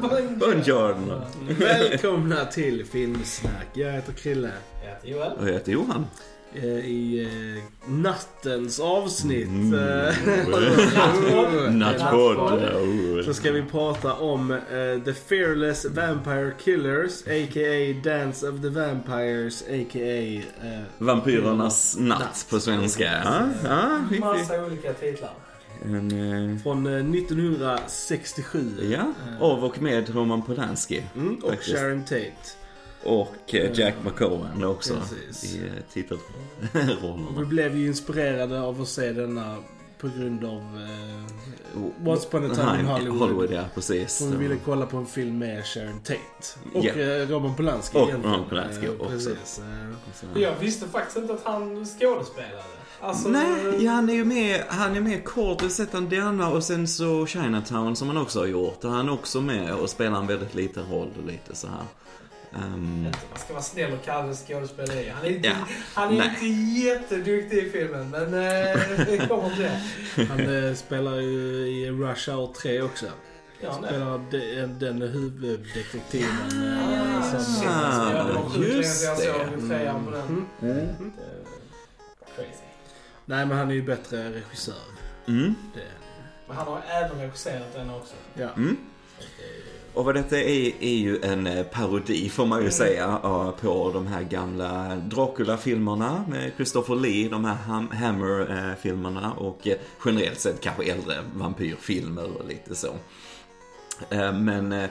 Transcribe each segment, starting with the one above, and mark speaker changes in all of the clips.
Speaker 1: Buongiorno! Välkomna till Filmsnack. Jag heter Krille.
Speaker 2: Jag heter Joel.
Speaker 3: Och jag heter Johan.
Speaker 1: Eh, I eh, nattens avsnitt
Speaker 3: Mm.
Speaker 1: eh,
Speaker 3: Nattpodd.
Speaker 1: Så ska vi prata om eh, The Fearless Vampire Killers, a.k.a. Dance of the Vampires, a.k.a. eh,
Speaker 3: Vampyrernas natt på svenska. Ja, ja riktigt.
Speaker 2: Massa olika titlar.
Speaker 3: En, eh,
Speaker 1: från eh, 1967.
Speaker 3: ja, av och med Roman Polanski.
Speaker 1: Mm, och
Speaker 3: faktiskt.
Speaker 1: Sharon Tate.
Speaker 3: Och eh, Jack McCowan också
Speaker 1: Precis.
Speaker 3: i eh,
Speaker 1: Och vi
Speaker 3: titelrollerna.
Speaker 1: blev ju inspirerade av att se denna på grund av eh, Once upon a time in Hollywood.
Speaker 3: Hollywood, ja precis.
Speaker 1: Och vi ville kolla på en film med Sharon Tate. Och eh, Roman Polanski
Speaker 3: Och
Speaker 1: egentligen.
Speaker 3: Roman Polanski
Speaker 1: Eh,
Speaker 3: också.
Speaker 1: Precis. eh.
Speaker 2: Jag visste faktiskt inte att han skådespelade. Alltså,
Speaker 3: Nej, ja, han är ju med, han är med kort. Jag har sett han denna och sen så Chinatown som han också har gjort. Där han är också med och spelar en väldigt liten roll och lite så här. Ehm,
Speaker 2: Man ska vara snäll och kalla det skådespeleri. Han är, inte,
Speaker 3: Ja,
Speaker 2: han är
Speaker 3: nej.
Speaker 2: inte jätteduktig i filmen, men eh, det kommer till det.
Speaker 1: Han eh, spelar ju i Rush Hour 3 också.
Speaker 2: Ja.
Speaker 1: Spelar de, den huvuddetektiven. som-
Speaker 2: var länge
Speaker 3: just
Speaker 2: sedan jag
Speaker 3: det.
Speaker 2: såg trean på den.
Speaker 1: Mm.
Speaker 2: Crazy.
Speaker 1: Nej men han är ju bättre regissör.
Speaker 3: mm.
Speaker 1: Det,
Speaker 2: Men han har även regisserat den också.
Speaker 1: ja.
Speaker 3: Mm. Och vad detta är, är ju en eh, parodi får man ju
Speaker 2: Mm.
Speaker 3: säga på de här gamla Dracula-filmerna med Christopher Lee, de här Ham- Hammer-filmerna och eh, generellt sett kanske äldre vampyrfilmer och lite så. Eh, Men eh,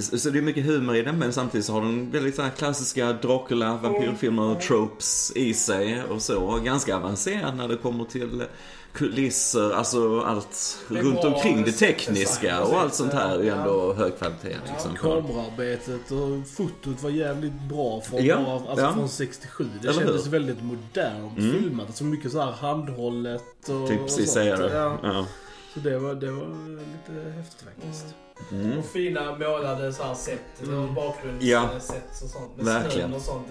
Speaker 3: så det är mycket humor i den men samtidigt så har den väldigt så klassiska Dracula, vampyrfilmer, tropes i sig och så. Och ganska avancerad när det kommer till kulisser, alltså allt
Speaker 2: Det
Speaker 3: runt omkring det tekniska och allt sånt här är ju ändå hög kvalitet. Liksom,
Speaker 1: Kamerarbetet och fotot var jävligt bra från,
Speaker 3: Ja,
Speaker 1: bara, alltså
Speaker 3: ja.
Speaker 1: från 67. Det
Speaker 3: Eller
Speaker 1: kändes
Speaker 3: hur?
Speaker 1: väldigt modernt
Speaker 3: Mm.
Speaker 1: filmat. Alltså mycket så här handhållet och,
Speaker 3: Typ
Speaker 1: och
Speaker 3: precis
Speaker 1: sånt.
Speaker 3: säga det.
Speaker 1: Ja,
Speaker 3: Ja.
Speaker 1: så det var, det var lite häftigt faktiskt.
Speaker 3: Mm.
Speaker 2: Och fina målade så här sätt,
Speaker 1: Mm.
Speaker 2: mm. bakgrundssätt
Speaker 3: Ja.
Speaker 2: och sånt. Med
Speaker 3: Verkligen.
Speaker 2: snön och sånt.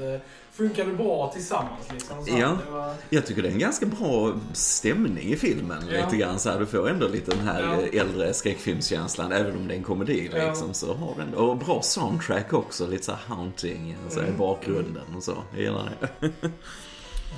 Speaker 2: Funkade bra tillsammans liksom. Så
Speaker 3: Ja.
Speaker 2: Var,
Speaker 3: Jag tycker det är en ganska bra stämning i filmen.
Speaker 2: Ja.
Speaker 3: Lite grann så här, du får ändå lite den här
Speaker 2: Ja.
Speaker 3: eh, äldre skräckfilmskänslan, även om det är en komedi
Speaker 2: Ja.
Speaker 3: liksom. Så har den, och bra soundtrack också, lite så här haunting så här, i
Speaker 2: Mm.
Speaker 3: bakgrunden och så. Jag gillar det.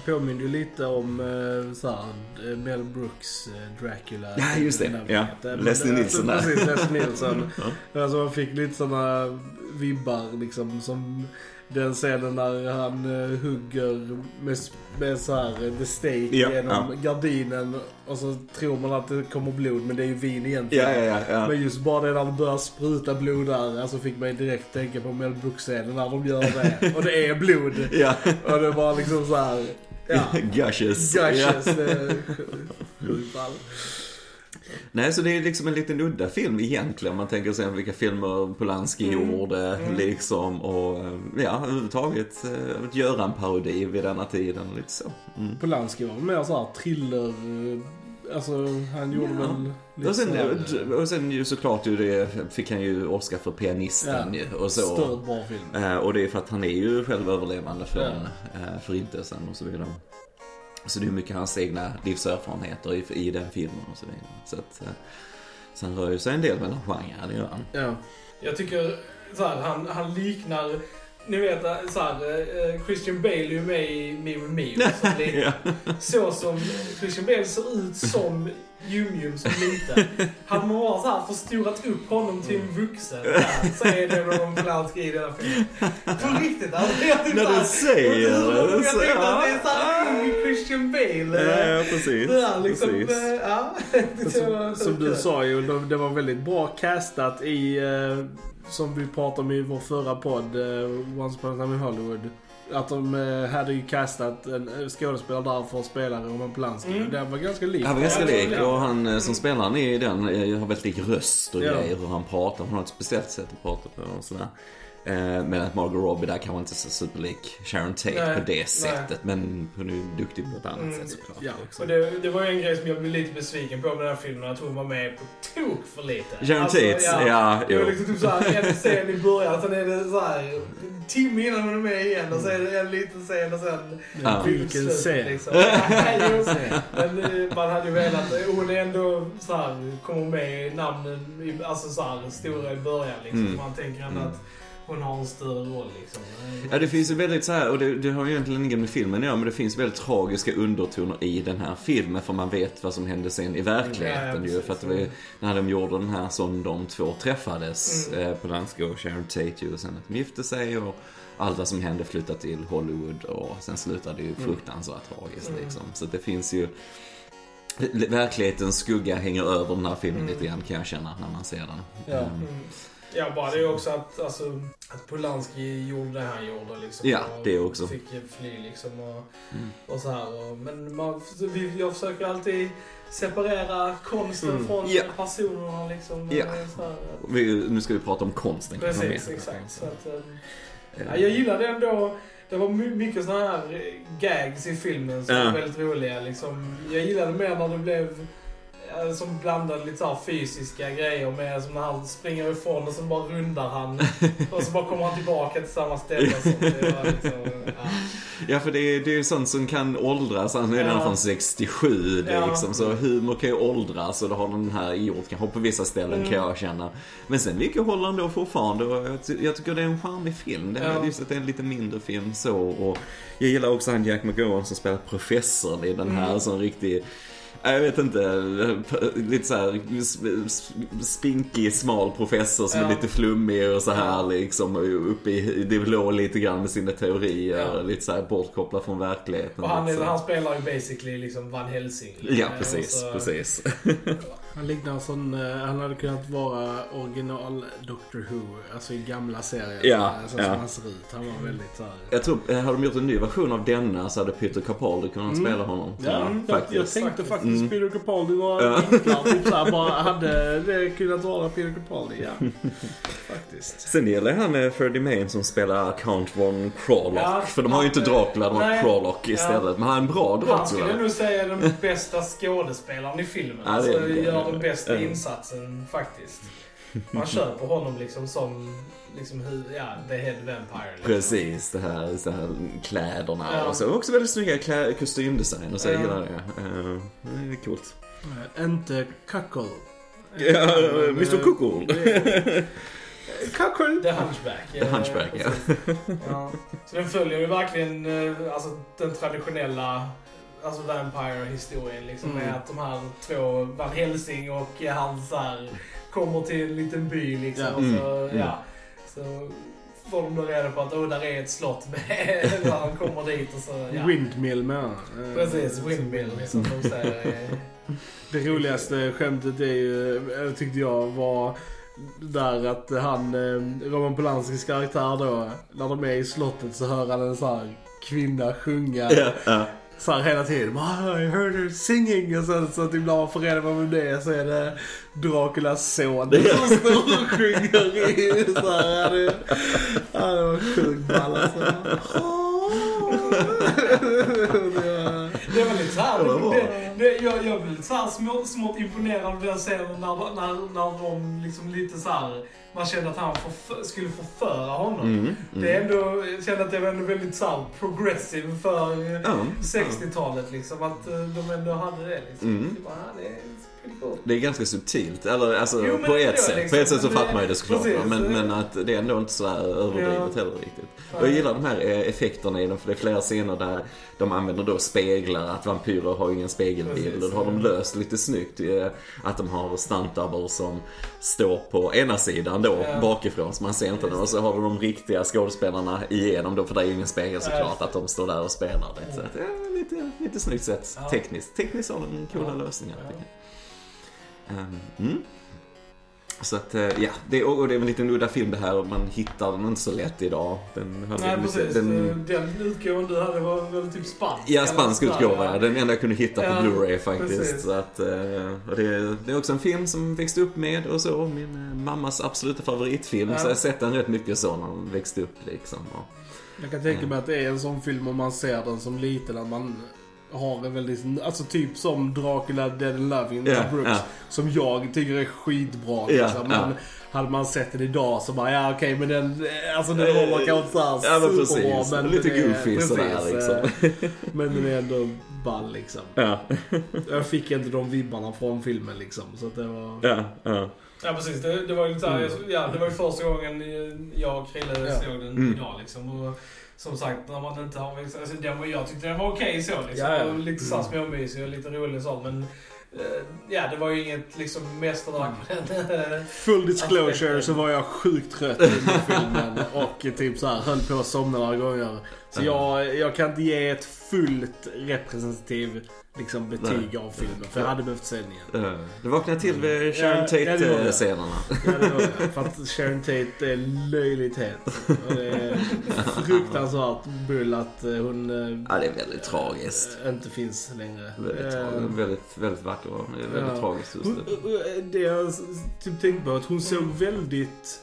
Speaker 1: Påminner ju lite om eh, så här, eh, Mel Brooks eh, Dracula.
Speaker 3: Ja, just det. Ja. Leslie Nielsen där.
Speaker 1: Precis, Leslie Nielsen. Alltså man fick lite sådana vibbar liksom som den scenen när han uh, hugger med, med så här uh, the stake
Speaker 3: Ja,
Speaker 1: genom gardinen och så tror man att det kommer blod men det är ju vin egentligen.
Speaker 3: Ja, ja, ja. ja.
Speaker 1: Men just bara det när det börjar spruta blod där, alltså fick mig direkt tänka på Mel Brooks-scenen när de gör det. Och det är blod.
Speaker 3: ja.
Speaker 1: Och det var liksom så här. Ja.
Speaker 3: Gushes.
Speaker 1: Gushes.
Speaker 3: Ja.
Speaker 1: det är sjukt ball.
Speaker 3: Nej, så det är liksom en liten udda film egentligen. Man tänker sig vilka filmer Polanski
Speaker 2: Mm.
Speaker 3: gjorde
Speaker 2: Mm.
Speaker 3: liksom. Och ja, överhuvudtaget eh, att göra en parodi vid denna tiden. Lite så. Mm.
Speaker 1: Polanski var mer såhär thriller, eh, alltså han gjorde
Speaker 3: Ja.
Speaker 1: väl lite
Speaker 3: Och sen, och sen ju såklart ju det, fick han ju Oscar för pianisten
Speaker 1: Ja.
Speaker 3: ju, och så.
Speaker 1: stört bra film.
Speaker 3: Eh, och det är för att han är ju själv överlevande från
Speaker 1: Ja.
Speaker 3: eh, förintelsen och så vidare. Så det är mycket hans egna livserfarenheter i, i den filmen och så vidare. Så att, eh, så han rör ju sig en del mellan genrer, det gör han.
Speaker 1: Ja.
Speaker 2: Jag tycker så här, han, han liknar, ni vet så här, eh, Christian Bale är ju med i Me och Så.
Speaker 3: Ja.
Speaker 2: så som Christian Bale ser ut som Yum som liten. Hade man bara så här förstorat upp honom till en vuxen där, så är det Roman Polanski i den här filmen. På riktigt alltså. Jag
Speaker 3: När du säger
Speaker 2: Jag
Speaker 3: det så,
Speaker 2: tänkte att det är
Speaker 3: ja.
Speaker 2: såhär Christian Bale.
Speaker 3: Ja, precis.
Speaker 2: Det där liksom,
Speaker 3: precis.
Speaker 2: eh, ja. Det
Speaker 1: Som, som du sa ju, de- det var väldigt bra castat i, eh, som vi pratade om i vår förra podd, eh, Once upon a time in Hollywood. Att de eh, hade ju castat en eh, skådespelare där för att spela Roman Polanski.
Speaker 2: Mm.
Speaker 1: Det var ganska likt.
Speaker 3: Han var ganska lik och han eh, som spelar i den har väldigt lik röst och
Speaker 1: Ja.
Speaker 3: grejer hur han pratar. Han har ett speciellt sätt att prata på och sådär. Eh, men att Margot Robbie där kanske inte är så superlik Sharon Tate
Speaker 2: Nej,
Speaker 3: på det
Speaker 2: nej.
Speaker 3: sättet. Men hon är ju duktig på ett annat
Speaker 2: Mm,
Speaker 3: sätt såklart.
Speaker 1: ja.
Speaker 2: Och det, det var ju en grej som jag blev lite besviken på med den här filmen, att hon var med på tok för lite.
Speaker 3: Sharon
Speaker 2: Alltså,
Speaker 3: Tate, ja,
Speaker 2: Det var liksom typ såhär, en scen i början, sen är det såhär en timme innan hon är med igen och så är det en liten scen och sen...
Speaker 3: Ja.
Speaker 1: Vilken scen.
Speaker 2: Liksom. Ja, Men eh, man hade ju velat, hon är ändå såhär, kommer med i namnen, i- alltså såhär stora i början liksom.
Speaker 3: Mm.
Speaker 2: Man tänker ändå
Speaker 3: Mm.
Speaker 2: att hon har en större roll liksom.
Speaker 3: Ja, det finns ju väldigt så här, och det, det har ju egentligen inget med filmen att göra, men det finns väldigt tragiska undertoner i den här filmen, för man vet vad som hände sen i verkligheten
Speaker 2: Ja, ja,
Speaker 3: ju. För att det var när de gjorde den här som de två träffades,
Speaker 2: Mm.
Speaker 3: eh, Polanski och Sharon Tate ju, och sen att de gifte sig och allt vad som hände flyttade till Hollywood och sen slutade det ju fruktansvärt tragiskt
Speaker 2: Mm.
Speaker 3: liksom. Så det finns ju Verklighetens skugga hänger över den här filmen
Speaker 2: Mm.
Speaker 3: lite grann kan jag känna när man ser den.
Speaker 1: Ja.
Speaker 3: Ehm,
Speaker 2: Mm. Ja, bara det är också att, alltså, att Polanski gjorde det han gjorde liksom.
Speaker 3: Ja, det också.
Speaker 2: Fick fly liksom och,
Speaker 3: Mm.
Speaker 2: och så här. Och, men man, jag försöker alltid separera konsten
Speaker 1: Mm.
Speaker 2: från
Speaker 3: Ja.
Speaker 2: personerna liksom.
Speaker 3: Ja.
Speaker 2: Så här,
Speaker 3: Vi, nu ska vi prata om konsten.
Speaker 2: precis, exakt. Så att, um,
Speaker 3: Ehm,
Speaker 2: ja, jag gillade ändå, det var my- mycket sådana här eh, gags i filmen som
Speaker 3: Ja.
Speaker 2: var väldigt roliga. Liksom. Jag gillade mer när det blev eh, som blandade lite så fysiska grejer med som när han springer ifrån och så bara rundar han och så bara kommer han tillbaka till samma ställe. liksom, ja.
Speaker 3: Ja, för det är, det är ju sånt som kan åldras. Han är redan
Speaker 2: Ja.
Speaker 3: från 67 det
Speaker 2: Ja.
Speaker 3: liksom. Så humor kan ju åldras och det har den här gjort kanske på vissa ställen
Speaker 2: Mm.
Speaker 3: kan jag känna. Men sen mycket håller ändå fortfarande och jag, jag tycker det är en charmig film. Det är
Speaker 2: Ja.
Speaker 3: just att det är en lite mindre film så. Och jag gillar också han Jack McGowan som spelar professorn i den här
Speaker 2: Mm.
Speaker 3: som riktig jag vet inte, lite såhär spinkig, smal professor som
Speaker 2: Ja.
Speaker 3: är lite flummig och så här
Speaker 2: Ja.
Speaker 3: liksom. Uppe i det blå lite grann med sina teorier.
Speaker 2: Ja.
Speaker 3: Lite såhär bortkopplad från verkligheten.
Speaker 2: Och han,
Speaker 3: så.
Speaker 2: han spelar ju basically liksom Van Helsing.
Speaker 3: Ja,
Speaker 2: Eh,
Speaker 3: precis,
Speaker 2: så-
Speaker 3: precis.
Speaker 1: Han liknar en sån, eh, han hade kunnat vara original Doctor Who, alltså i gamla serier.
Speaker 3: Ja,
Speaker 1: så
Speaker 3: ja.
Speaker 1: som han ser ut. Han var väldigt såhär...
Speaker 3: Jag tror, eh, hade de gjort en ny version av denna så hade Peter Capaldi kunnat
Speaker 1: Mm.
Speaker 3: spela honom.
Speaker 1: Ja, jag, jag
Speaker 3: faktiskt.
Speaker 1: tänkte faktiskt
Speaker 3: Mm.
Speaker 1: Peter Capaldi var
Speaker 3: Ja.
Speaker 1: vinklar, typ såhär, bara hade det kunnat vara Peter Capaldi, ja. Faktiskt.
Speaker 3: Sen gäller han eh, Freddie Main som spelar Count von Krolock.
Speaker 2: Ja,
Speaker 3: för de har ju inte Dracula, de har. Krolock istället. Men han är en bra
Speaker 2: Han skulle jag
Speaker 3: Dracula.
Speaker 2: nog säga är den bästa skådespelaren i filmen.
Speaker 3: Ja, det
Speaker 2: alltså,
Speaker 3: det.
Speaker 2: gör den bästa
Speaker 3: Ja.
Speaker 2: insatsen faktiskt. Man köper honom liksom som, liksom, ja, the head vampire. Liksom.
Speaker 3: Precis, det här, så här kläderna
Speaker 2: Ja.
Speaker 3: och så. Också väldigt snygga klä, kostymdesign och så. Jag
Speaker 2: Ja.
Speaker 3: gillar det. Eh, det är coolt.
Speaker 1: Eh, Inte Cuckold.
Speaker 3: Ja, Mr Cuckold.
Speaker 1: det- Cuckold!
Speaker 2: The Hunchback.
Speaker 3: The
Speaker 2: eh,
Speaker 3: Hunchback, ja.
Speaker 2: ja. Så den följer ju verkligen eh, alltså, den traditionella alltså Vampire-historien. Liksom,
Speaker 1: Mm.
Speaker 2: Med att de här två, Van Helsing och han så här, kommer till en liten by liksom.
Speaker 3: Ja.
Speaker 2: Och så,
Speaker 3: Mm, mm.
Speaker 2: ja, så får de då reda på att oh, där är ett slott med, där han kommer dit och så, ja.
Speaker 1: Windmill med
Speaker 2: Precis, windmill som de säger.
Speaker 1: Det roligaste skämtet är ju, eh, tyckte jag, var där att han, eh, Roman Polanskis karaktär då, när de är i slottet så hör han en sån här kvinna sjunga
Speaker 3: Ja, ja.
Speaker 1: Så här hela tiden. "Ah, I heard her singing. Och sen så att ibland man får reda på vem det är så är det Draculas son som står och sjunger i så här. Ja, det, ja, det var sjukt ball alltså. Det var-
Speaker 2: Det var lite såhär,
Speaker 3: det
Speaker 2: jag, jag blev lite såhär små, smått imponerad av den scenen när, när, när de liksom lite såhär, man kände att han förfö- skulle förföra honom.
Speaker 3: Mm,
Speaker 2: Det är
Speaker 3: mm.
Speaker 2: ändå, jag kände att det var ändå väldigt såhär progressive för eh,
Speaker 3: Ja,
Speaker 2: 60-talet liksom. Att eh, de ändå hade det liksom.
Speaker 3: Mm.
Speaker 2: Det, bara, det är pretty cool.
Speaker 3: Det är ganska subtilt, eller alltså
Speaker 2: Jo,
Speaker 3: på ett sätt.
Speaker 2: liksom-
Speaker 3: på ett sätt så
Speaker 2: det-
Speaker 3: fattar man ju det såklart.
Speaker 2: precis.
Speaker 3: men, men att det är ändå inte så här överdrivet
Speaker 2: Ja.
Speaker 3: heller riktigt. Och jag gillar de här eh, effekterna i den, för det är flera scener där de använder då speglar, att vampyrer har ju ingen spegelbild.
Speaker 2: Precis,
Speaker 3: och då har de löst lite snyggt eh, att de har stunt double som står på ena sidan då,
Speaker 2: Ja.
Speaker 3: bakifrån, så man ser inte dem. Och så har de de riktiga skådespelarna igenom då, för det är ju ingen spegel såklart, att de står där och spelar det. Så ja, lite, lite snyggt sätt,
Speaker 2: Ja.
Speaker 3: tekniskt. Tekniskt har de coola lösningar. Ehm, mm. Så att, eh, ja, det, och det är en liten udda film det här och man hittar den inte så lätt idag. Den hade
Speaker 2: Nej, precis.
Speaker 3: Den,
Speaker 2: Den utgåvan du hade var väl typ spansk?
Speaker 3: ja, spansk utgåva,
Speaker 2: ja.
Speaker 3: den enda jag kunde hitta på
Speaker 2: Ja,
Speaker 3: Blu-ray faktiskt.
Speaker 2: precis.
Speaker 3: Så att, eh, och det, det är också en film som växte upp med och så, min eh, mammas absoluta favoritfilm.
Speaker 2: Ja.
Speaker 3: Så jag har sett den rätt mycket så när den växte upp liksom. Och,
Speaker 1: Jag kan tänka mig att det är en sån film om man ser den som liten att man har en väldigt, alltså typ som Dracula Dead and Loving med Brooks.
Speaker 3: ja.
Speaker 1: Som jag tycker är skitbra.
Speaker 3: Ja,
Speaker 1: Liksom. Men hade man sett den idag så bara, ja okej men den, alltså den håller kanske inte såhär
Speaker 3: Ja, men
Speaker 1: superbra.
Speaker 3: precis.
Speaker 1: Men
Speaker 3: Lite
Speaker 1: den är-
Speaker 3: goofy sådär,
Speaker 1: precis,
Speaker 3: liksom.
Speaker 1: eh, Men den är ändå ball liksom.
Speaker 3: ja,
Speaker 1: Jag fick inte de vibbarna från filmen liksom. Så att det var...
Speaker 3: ja, ja.
Speaker 2: Ja precis, det, det var ju lite såhär,
Speaker 3: Mm.
Speaker 2: ja, det var ju första gången jag och Krille
Speaker 1: Ja.
Speaker 2: såg den
Speaker 3: Mm.
Speaker 2: idag liksom. Och som sagt, när man inte har, alltså, den var, jag tyckte den var okej så liksom.
Speaker 1: Ja, ja.
Speaker 2: Lite såhär
Speaker 1: Mm.
Speaker 2: småmysig och lite rolig så. Men eh, ja, det var ju inget liksom mästerverk på den.
Speaker 1: Full disclosure så var jag sjukt trött under filmen och typ så här höll på att somna några gånger. Så jag, jag kan inte ge ett fullt representativ liksom, betyg av filmen. För jag hade behövt se den igen.
Speaker 3: Eh, Du vaknade till vid Sharon
Speaker 1: Ja, ja, det var det.
Speaker 3: Tate-scenerna.
Speaker 1: Ja, det var det. För att Sharon Tate är löjligt het. Och det är fruktansvärt bull att eh, hon eh,
Speaker 3: Ja, det är väldigt tragiskt.
Speaker 1: eh, inte finns längre.
Speaker 3: Väldigt,
Speaker 1: Eh,
Speaker 3: tragiskt. väldigt, väldigt vacker och väldigt
Speaker 1: Ja.
Speaker 3: tragiskt just
Speaker 1: Hon,
Speaker 3: det.
Speaker 1: det jag typ tänkte på att hon såg
Speaker 2: Mm.
Speaker 1: väldigt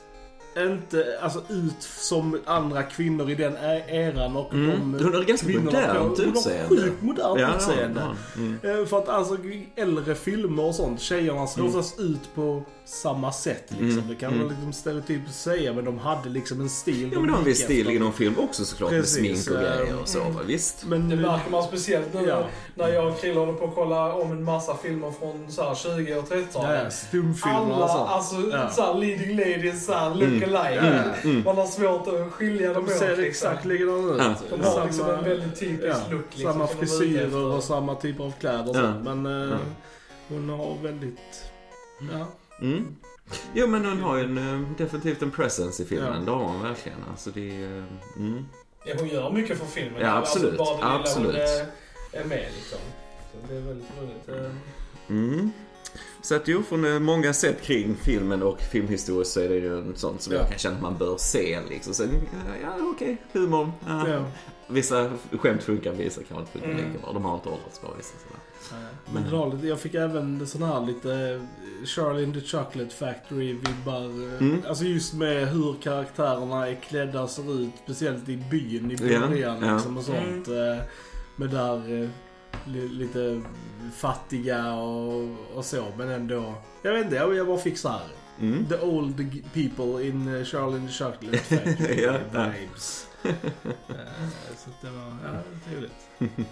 Speaker 1: inte, alltså ut som andra kvinnor i den eran och
Speaker 3: Mm.
Speaker 1: de
Speaker 3: Hon har ganska modernt
Speaker 1: på- Hon har
Speaker 3: utseende.
Speaker 1: sjukt modernt
Speaker 3: Ja,
Speaker 1: utseende.
Speaker 3: ja, mm.
Speaker 1: Eh, För att alltså i äldre filmer och sånt, tjejerna ser
Speaker 3: Mm.
Speaker 1: ut på samma sätt liksom.
Speaker 3: Mm,
Speaker 1: Det kan
Speaker 3: mm.
Speaker 1: man liksom stereotypt säga men de hade liksom en stil
Speaker 3: Ja men de har en viss stil i någon film också såklart
Speaker 1: Precis,
Speaker 3: med smink och
Speaker 1: eh,
Speaker 3: grejer och så.
Speaker 2: mm.
Speaker 3: va, Visst.
Speaker 1: Men
Speaker 2: Det märker man speciellt nu
Speaker 1: Ja.
Speaker 2: när jag och Krille håller på att kolla om en massa filmer från så här 20 och 30-talet.
Speaker 1: ja, stumfilmer
Speaker 2: Alla,
Speaker 1: och sånt.
Speaker 2: alltså
Speaker 1: Ja.
Speaker 2: såhär leading ladies, såhär look
Speaker 3: Mm.
Speaker 2: alike.
Speaker 1: Ja.
Speaker 2: Man har svårt att skilja dem
Speaker 1: De ser
Speaker 2: åt liksom.
Speaker 1: exakt likadana ut.
Speaker 3: Ja.
Speaker 2: De har liksom en väldigt typisk
Speaker 1: ja,
Speaker 2: look liksom.
Speaker 1: Samma frisyrer och samma typer av kläder
Speaker 3: Ja.
Speaker 1: Men eh,
Speaker 3: Ja.
Speaker 1: hon har väldigt... Ja.
Speaker 3: Mm. Jo men hon har ju en, eh, definitivt en presence i filmen.
Speaker 1: Ja.
Speaker 3: Det har hon verkligen. Alltså det är... eh, Mm.
Speaker 2: Ja, hon gör mycket för filmen.
Speaker 3: Ja, absolut.
Speaker 2: Alltså, bara det lilla
Speaker 3: Absolut.
Speaker 2: hon är, är med liksom. Så det är väldigt roligt. Eh,
Speaker 3: Mm. Så att jo, från eh, många sätt kring filmen och filmhistoriskt så är det ju en sånt som
Speaker 1: Ja.
Speaker 3: jag kan känna att man bör se liksom. Sen, ja, ja okej, humorn. Ja.
Speaker 1: Ja.
Speaker 3: Vissa skämt funkar, vissa kan inte funka
Speaker 2: Mm.
Speaker 3: lika bra. De har inte åldrats bra vissa sådär.
Speaker 1: Men var lite- jag fick även sån här lite Charlie in the Chocolate Factory-vibbar.
Speaker 3: Mm.
Speaker 1: Alltså just med hur karaktärerna är klädda och ser ut. Speciellt i byn i
Speaker 3: Ja,
Speaker 1: början
Speaker 3: ja.
Speaker 1: liksom och sånt. eh, Med där eh, lite fattiga och, och så. Men ändå. Jag vet inte, jag, bara fick så här.
Speaker 3: Mm.
Speaker 1: The old people in uh, Charlie in the Chocolate Factory
Speaker 3: Ja, ja.
Speaker 1: Eh, så det var, ja, trevligt.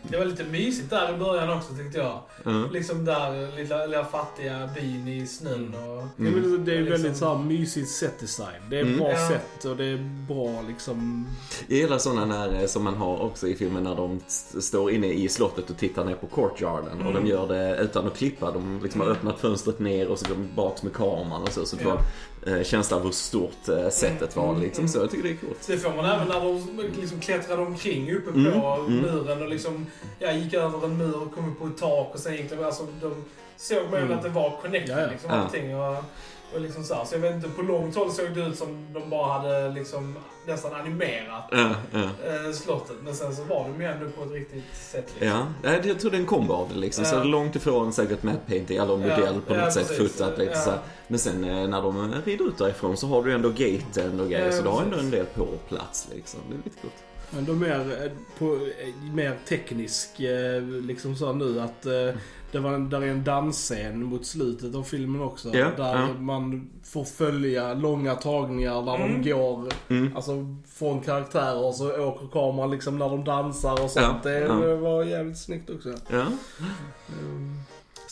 Speaker 2: Det var lite mysigt där i början också tyckte jag.
Speaker 3: Ja.
Speaker 2: Liksom där lilla, lilla fattiga byn i snön och...
Speaker 1: Ja, men det- är
Speaker 2: Liksom-
Speaker 1: väldigt så här mysigt setdesign. Det är
Speaker 3: Mm.
Speaker 1: bra
Speaker 2: Ja.
Speaker 1: sätt och det är bra liksom...
Speaker 3: Jag gillar sådana när, eh, som man har också i filmen när de står inne i slottet och tittar ner på courtyarden. Och de
Speaker 2: Mm.
Speaker 3: gör det utan att klippa. De liksom har
Speaker 2: Mm.
Speaker 3: öppnat fönstret ner och så går de baks med kameran och så. Så du
Speaker 2: Ja.
Speaker 3: får en känsla av hur stort eh, sättet var
Speaker 2: Mm.
Speaker 3: liksom.
Speaker 2: Mm.
Speaker 3: Så jag tycker det är coolt.
Speaker 2: Det får man även när de liksom klättrade omkring uppe på
Speaker 3: Mm, mm.
Speaker 2: muren och liksom, ja, gick över en mur och kom upp på ett tak och sen gick de, alltså de såg man
Speaker 1: Mm.
Speaker 2: att det var connected
Speaker 1: Ja, ja.
Speaker 2: liksom
Speaker 3: Ja.
Speaker 2: allting. Och, och liksom så, här. så jag vet inte, på långt håll såg det ut som de bara hade liksom nästan animerat
Speaker 3: Ja, ja.
Speaker 2: eh, slottet. Men sen så var de ju ändå på ett riktigt sätt liksom.
Speaker 3: Ja, jag tror det är en kombo av det liksom. Så
Speaker 2: Ja.
Speaker 3: långt ifrån säkert matte painting eller modell på
Speaker 2: Ja,
Speaker 3: något sätt fotat lite
Speaker 2: Ja.
Speaker 3: så här. Men sen eh, när de rider ut därifrån så har du ändå gaten och grejer.
Speaker 2: Ja,
Speaker 3: så du har ändå en del på plats liksom. Det är lite coolt.
Speaker 1: Men de är mer, på, eh, mer teknisk eh, liksom så nu att eh, det var en, där är en dansscen mot slutet av filmen också.
Speaker 3: Ja,
Speaker 1: där
Speaker 3: ja.
Speaker 1: man får följa långa tagningar där
Speaker 2: Mm.
Speaker 1: de går
Speaker 3: Mm.
Speaker 1: alltså, från karaktärer så åker kameran liksom när de dansar och sånt.
Speaker 3: Ja,
Speaker 1: det var jävligt snyggt också.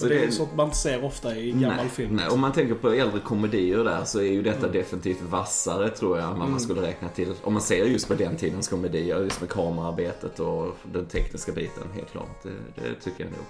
Speaker 1: Mm.
Speaker 3: Så
Speaker 1: det är sånt man inte ser ofta i gammal
Speaker 3: nej,
Speaker 1: film.
Speaker 3: Nej, om man tänker på äldre komedier där så är ju detta
Speaker 1: Mm.
Speaker 3: definitivt vassare tror jag än vad man
Speaker 1: Mm.
Speaker 3: skulle räkna till. Om man ser just på den tidens komedier, just med kamerarbetet och den tekniska biten, helt klart. Det, det tycker jag nog.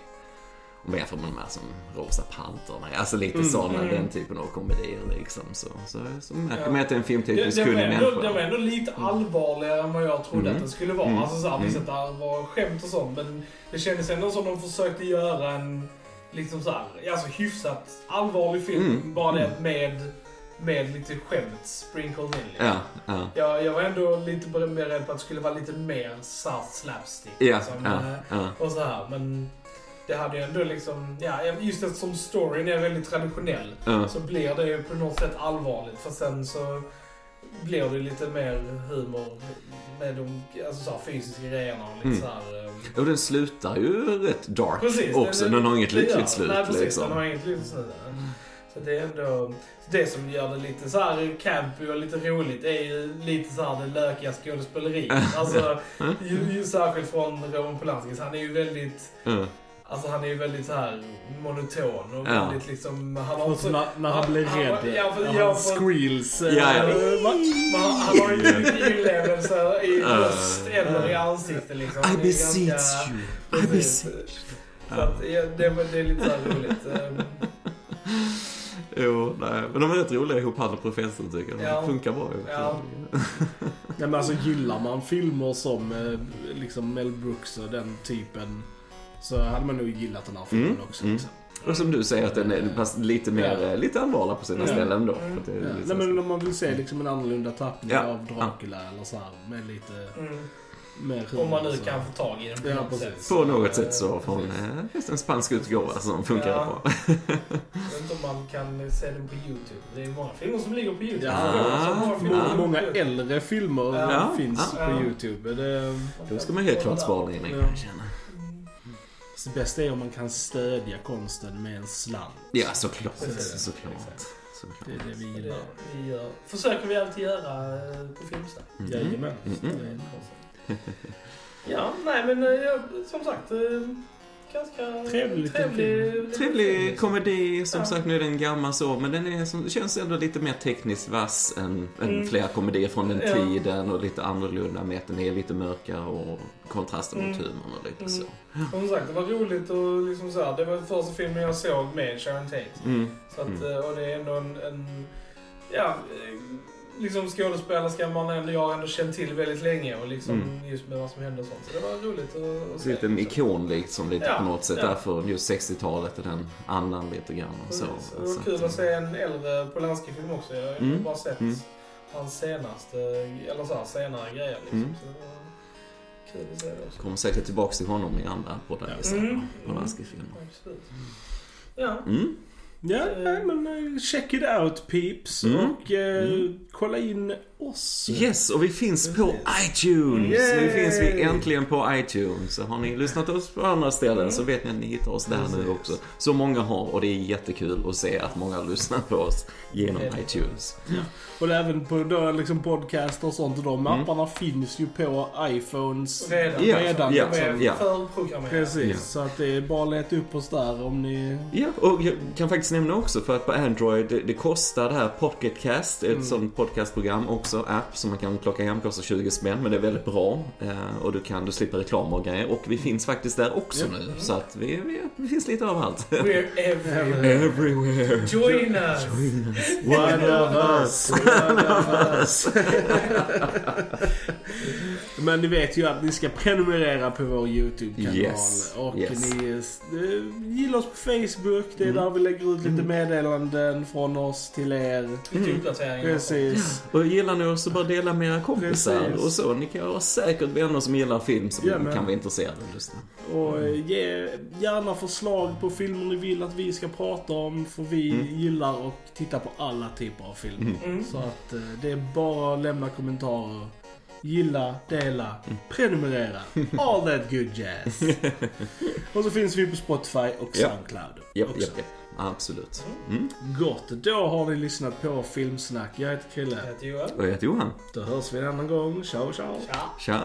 Speaker 3: Om man jämför med de här som Rosa Pantern, alltså lite
Speaker 1: Mm.
Speaker 3: sådana,
Speaker 2: Mm.
Speaker 3: den typen av komedier liksom. Så, så, så märker
Speaker 2: Ja.
Speaker 3: man att det är en
Speaker 2: Det,
Speaker 3: filmteknisk
Speaker 2: det, var
Speaker 3: kunnig människa.
Speaker 2: det var ändå lite allvarligare än vad jag trodde
Speaker 3: Mm.
Speaker 2: att det skulle vara.
Speaker 3: Mm.
Speaker 2: Alltså såhär, visst
Speaker 3: Mm.
Speaker 2: att det var skämt och sånt, men det kändes ändå som de försökte göra en liksom såhär, alltså hyfsat allvarlig film.
Speaker 3: Mm.
Speaker 2: Bara det
Speaker 3: Mm.
Speaker 2: med med lite skämt sprinkled in. liksom.
Speaker 3: Ja, ja.
Speaker 2: Jag, jag var ändå lite beredd på att det skulle vara lite mer south slapstick.
Speaker 3: Ja,
Speaker 2: liksom,
Speaker 3: ja,
Speaker 2: eh,
Speaker 3: ja.
Speaker 2: Och så här. Men det hade ju ändå liksom, ja, just eftersom storyn är väldigt traditionell så blir det ju på något sätt allvarligt. För sen så blir det lite mer humor med de alltså så här, fysiska grejerna och lite
Speaker 3: Mm.
Speaker 2: så här,
Speaker 3: Och den slutar ju rätt dark
Speaker 2: Precis,
Speaker 3: också.
Speaker 2: den-
Speaker 3: Den, har inget lyckligt
Speaker 2: den.
Speaker 3: slut
Speaker 2: Nej, precis.
Speaker 3: liksom.
Speaker 2: Den har inget lyckligt slut. Så det är ändå... Det som gör det lite så här campy och lite roligt är ju lite så här det lökiga skådespeleriet. Alltså, ju, ju särskilt från Roman Polanski. Han är ju väldigt...
Speaker 3: Ja.
Speaker 2: Alltså han är ju väldigt så här monoton och
Speaker 3: Ja.
Speaker 2: väldigt liksom... Han har
Speaker 1: Och
Speaker 2: också...
Speaker 1: så när, när han blir
Speaker 2: han-
Speaker 1: rädd.
Speaker 2: ja, för-
Speaker 1: när
Speaker 2: ja,
Speaker 1: han squeals. eh,
Speaker 3: Ja, ja.
Speaker 2: han, han har ju mycket inlevelse i röst eller i ansikte liksom.
Speaker 3: I
Speaker 2: Han
Speaker 3: beseech
Speaker 2: ganska-
Speaker 3: you. I beseech.
Speaker 2: Så att, ja, det, det är lite så här roligt. Ehm,
Speaker 3: Jo, nej. Men de är rätt roliga ihop, han och professorn tycker jag. De
Speaker 2: Ja.
Speaker 3: funkar bra ihop.
Speaker 2: Ja.
Speaker 1: Nej, men alltså gillar man filmer som eh, liksom Mel Brooks och den typen så hade man nog gillat den här filmen
Speaker 3: Mm,
Speaker 1: också.
Speaker 3: mm.
Speaker 1: Liksom.
Speaker 3: Och som du säger att den är lite mer,
Speaker 1: Ja.
Speaker 3: eh, lite allvarlig på sina
Speaker 1: Ja.
Speaker 3: ställen då.
Speaker 2: Mm.
Speaker 1: Ja. Nej, men om man vill se liksom en annorlunda tappning
Speaker 3: Ja.
Speaker 1: av Dracula eller så här med lite
Speaker 2: mm. Om man nu
Speaker 1: så.
Speaker 2: kan få tag i den på
Speaker 1: Ja,
Speaker 2: något
Speaker 1: precis.
Speaker 2: sätt.
Speaker 3: På något sätt så får hon eh, en spansk utgåva som funkar
Speaker 2: Ja.
Speaker 3: bra.
Speaker 2: Jag vet inte om man kan se den på YouTube. Det är många filmer som ligger på YouTube.
Speaker 1: Ja,
Speaker 2: många filmer
Speaker 1: Många, äldre filmer
Speaker 2: Ja.
Speaker 1: finns
Speaker 2: Ja.
Speaker 1: på. YouTube. Det,
Speaker 3: Då ska man helt klart spara in, kan
Speaker 1: Ja.
Speaker 3: jag känna.
Speaker 2: Mm.
Speaker 1: det bästa är om man kan stödja konsten med en slant.
Speaker 3: Ja, såklart.
Speaker 2: Precis.
Speaker 3: Såklart.
Speaker 1: Det
Speaker 3: såklart.
Speaker 1: är det vi
Speaker 2: Det
Speaker 1: gillar.
Speaker 2: vi gör, försöker vi alltid göra eh, på Filmsnack.
Speaker 3: Mhm.
Speaker 1: Jajamän.
Speaker 3: Mhm.
Speaker 2: Ja, nej men eh, ja, som sagt. Ganska
Speaker 1: Trevlig
Speaker 2: trevlig,
Speaker 3: Trevlig komedi, som
Speaker 2: Ja.
Speaker 3: sagt nu är den gammal så, men den är som, känns ändå lite mer tekniskt vass än, än
Speaker 2: Mm.
Speaker 3: flera komedier från den
Speaker 2: Ja.
Speaker 3: tiden och lite annorlunda med att den är lite mörkare och kontrasten mot
Speaker 2: Mm.
Speaker 3: humorn och lite
Speaker 2: Mm.
Speaker 3: så.
Speaker 2: Som sagt, det var roligt och liksom så här, Det var första filmen jag såg med Sharon Tate.
Speaker 3: Mm.
Speaker 2: Så att,
Speaker 3: Mm.
Speaker 2: eh, Och det är ändå en, en ja, liksom skådespelerska man ändå, jag ändå känt till väldigt länge och liksom
Speaker 3: Mm.
Speaker 2: just med vad som hände och sånt. Så det var roligt att, att
Speaker 3: Så lite en ikon liksom, lite
Speaker 2: Ja,
Speaker 3: på något sätt
Speaker 2: ja.
Speaker 3: därför just 60-talet och den andan lite grann och så.
Speaker 2: Och det var kul
Speaker 3: att,
Speaker 2: att se en äldre Polanski-film också. Jag har
Speaker 3: Mm.
Speaker 2: bara sett
Speaker 3: Mm.
Speaker 2: hans senaste, eller så här, senare grejer liksom.
Speaker 3: Mm.
Speaker 2: Så det var kul att se det också.
Speaker 3: Kommer säkert tillbaks till honom i andra poddar jag.
Speaker 2: Mm.
Speaker 3: Polanski-filmer.
Speaker 2: Ja.
Speaker 1: Ja,
Speaker 2: Eh.
Speaker 1: nej, men eh, check it out peeps.
Speaker 3: Mm.
Speaker 1: Och eh,
Speaker 3: Mm.
Speaker 1: kolla in oss.
Speaker 3: Yes, och vi finns på iTunes.
Speaker 1: Yay!
Speaker 3: Nu finns vi äntligen på iTunes. Så har ni lyssnat oss på andra ställen så vet ni att ni hittar oss där nu
Speaker 1: Precis.
Speaker 3: också. Så många har och det är jättekul att se att många lyssnar på oss genom
Speaker 2: det.
Speaker 3: iTunes.
Speaker 1: Och även på då, liksom podcast och sånt. Och de
Speaker 3: Mm.
Speaker 1: apparna finns ju på iPhones.
Speaker 2: Redan.
Speaker 3: Ja,
Speaker 1: redan
Speaker 3: ja,
Speaker 2: De är
Speaker 3: ja.
Speaker 2: förprogrammerade.
Speaker 1: Precis,
Speaker 3: Ja.
Speaker 1: så att det är bara att leta upp oss där om ni...
Speaker 3: Ja, och jag kan faktiskt nämna också för att på Android, det, det kostar det här Pocketcast, ett
Speaker 1: Mm.
Speaker 3: sånt podcastprogram också, app som man kan plocka hem, kostar 20 spänn, men det är väldigt bra. Eh, och du kan, du slipper reklam och grejer. Och vi finns faktiskt där också nu, så att vi, vi, vi finns lite överallt.
Speaker 2: We're everywhere.
Speaker 3: Everywhere.
Speaker 2: Join us!
Speaker 1: One of us, one of us. Men ni vet ju att ni ska prenumerera på vår YouTube-kanal.
Speaker 3: Yes,
Speaker 1: Och
Speaker 3: yes.
Speaker 1: ni eh, gillar oss på Facebook. Det är
Speaker 3: Mm.
Speaker 1: där vi lägger ut lite
Speaker 3: Mm.
Speaker 1: meddelanden från oss till er.
Speaker 2: Uppdateringar.
Speaker 1: Precis.
Speaker 3: Och gillar ni oss så bara dela med era kompisar
Speaker 1: Precis.
Speaker 3: och så. Ni kan ha säkert vänner som gillar film som
Speaker 1: Ja, men-
Speaker 3: kan vara intresserade av att lyssna.
Speaker 1: Och eh, ge gärna förslag på filmer ni vill att vi ska prata om. För vi
Speaker 3: Mm.
Speaker 1: gillar att titta på alla typer av filmer.
Speaker 3: Mm.
Speaker 2: Mm.
Speaker 1: Så att eh, det är bara att lämna kommentarer. Gilla, dela,
Speaker 3: Mm.
Speaker 1: prenumerera. All that good jazz. och så finns vi på Spotify och
Speaker 3: Ja.
Speaker 1: Soundcloud.
Speaker 3: Japp,
Speaker 1: också.
Speaker 3: japp, japp. Absolut. Mm.
Speaker 1: Gott, då har ni lyssnat på Filmsnack. Jag heter Krille.
Speaker 2: Jag heter Johan.
Speaker 3: Och jag heter Johan.
Speaker 1: Då hörs vi en annan gång. Ciao, ciao.
Speaker 2: Tja!
Speaker 3: Tja.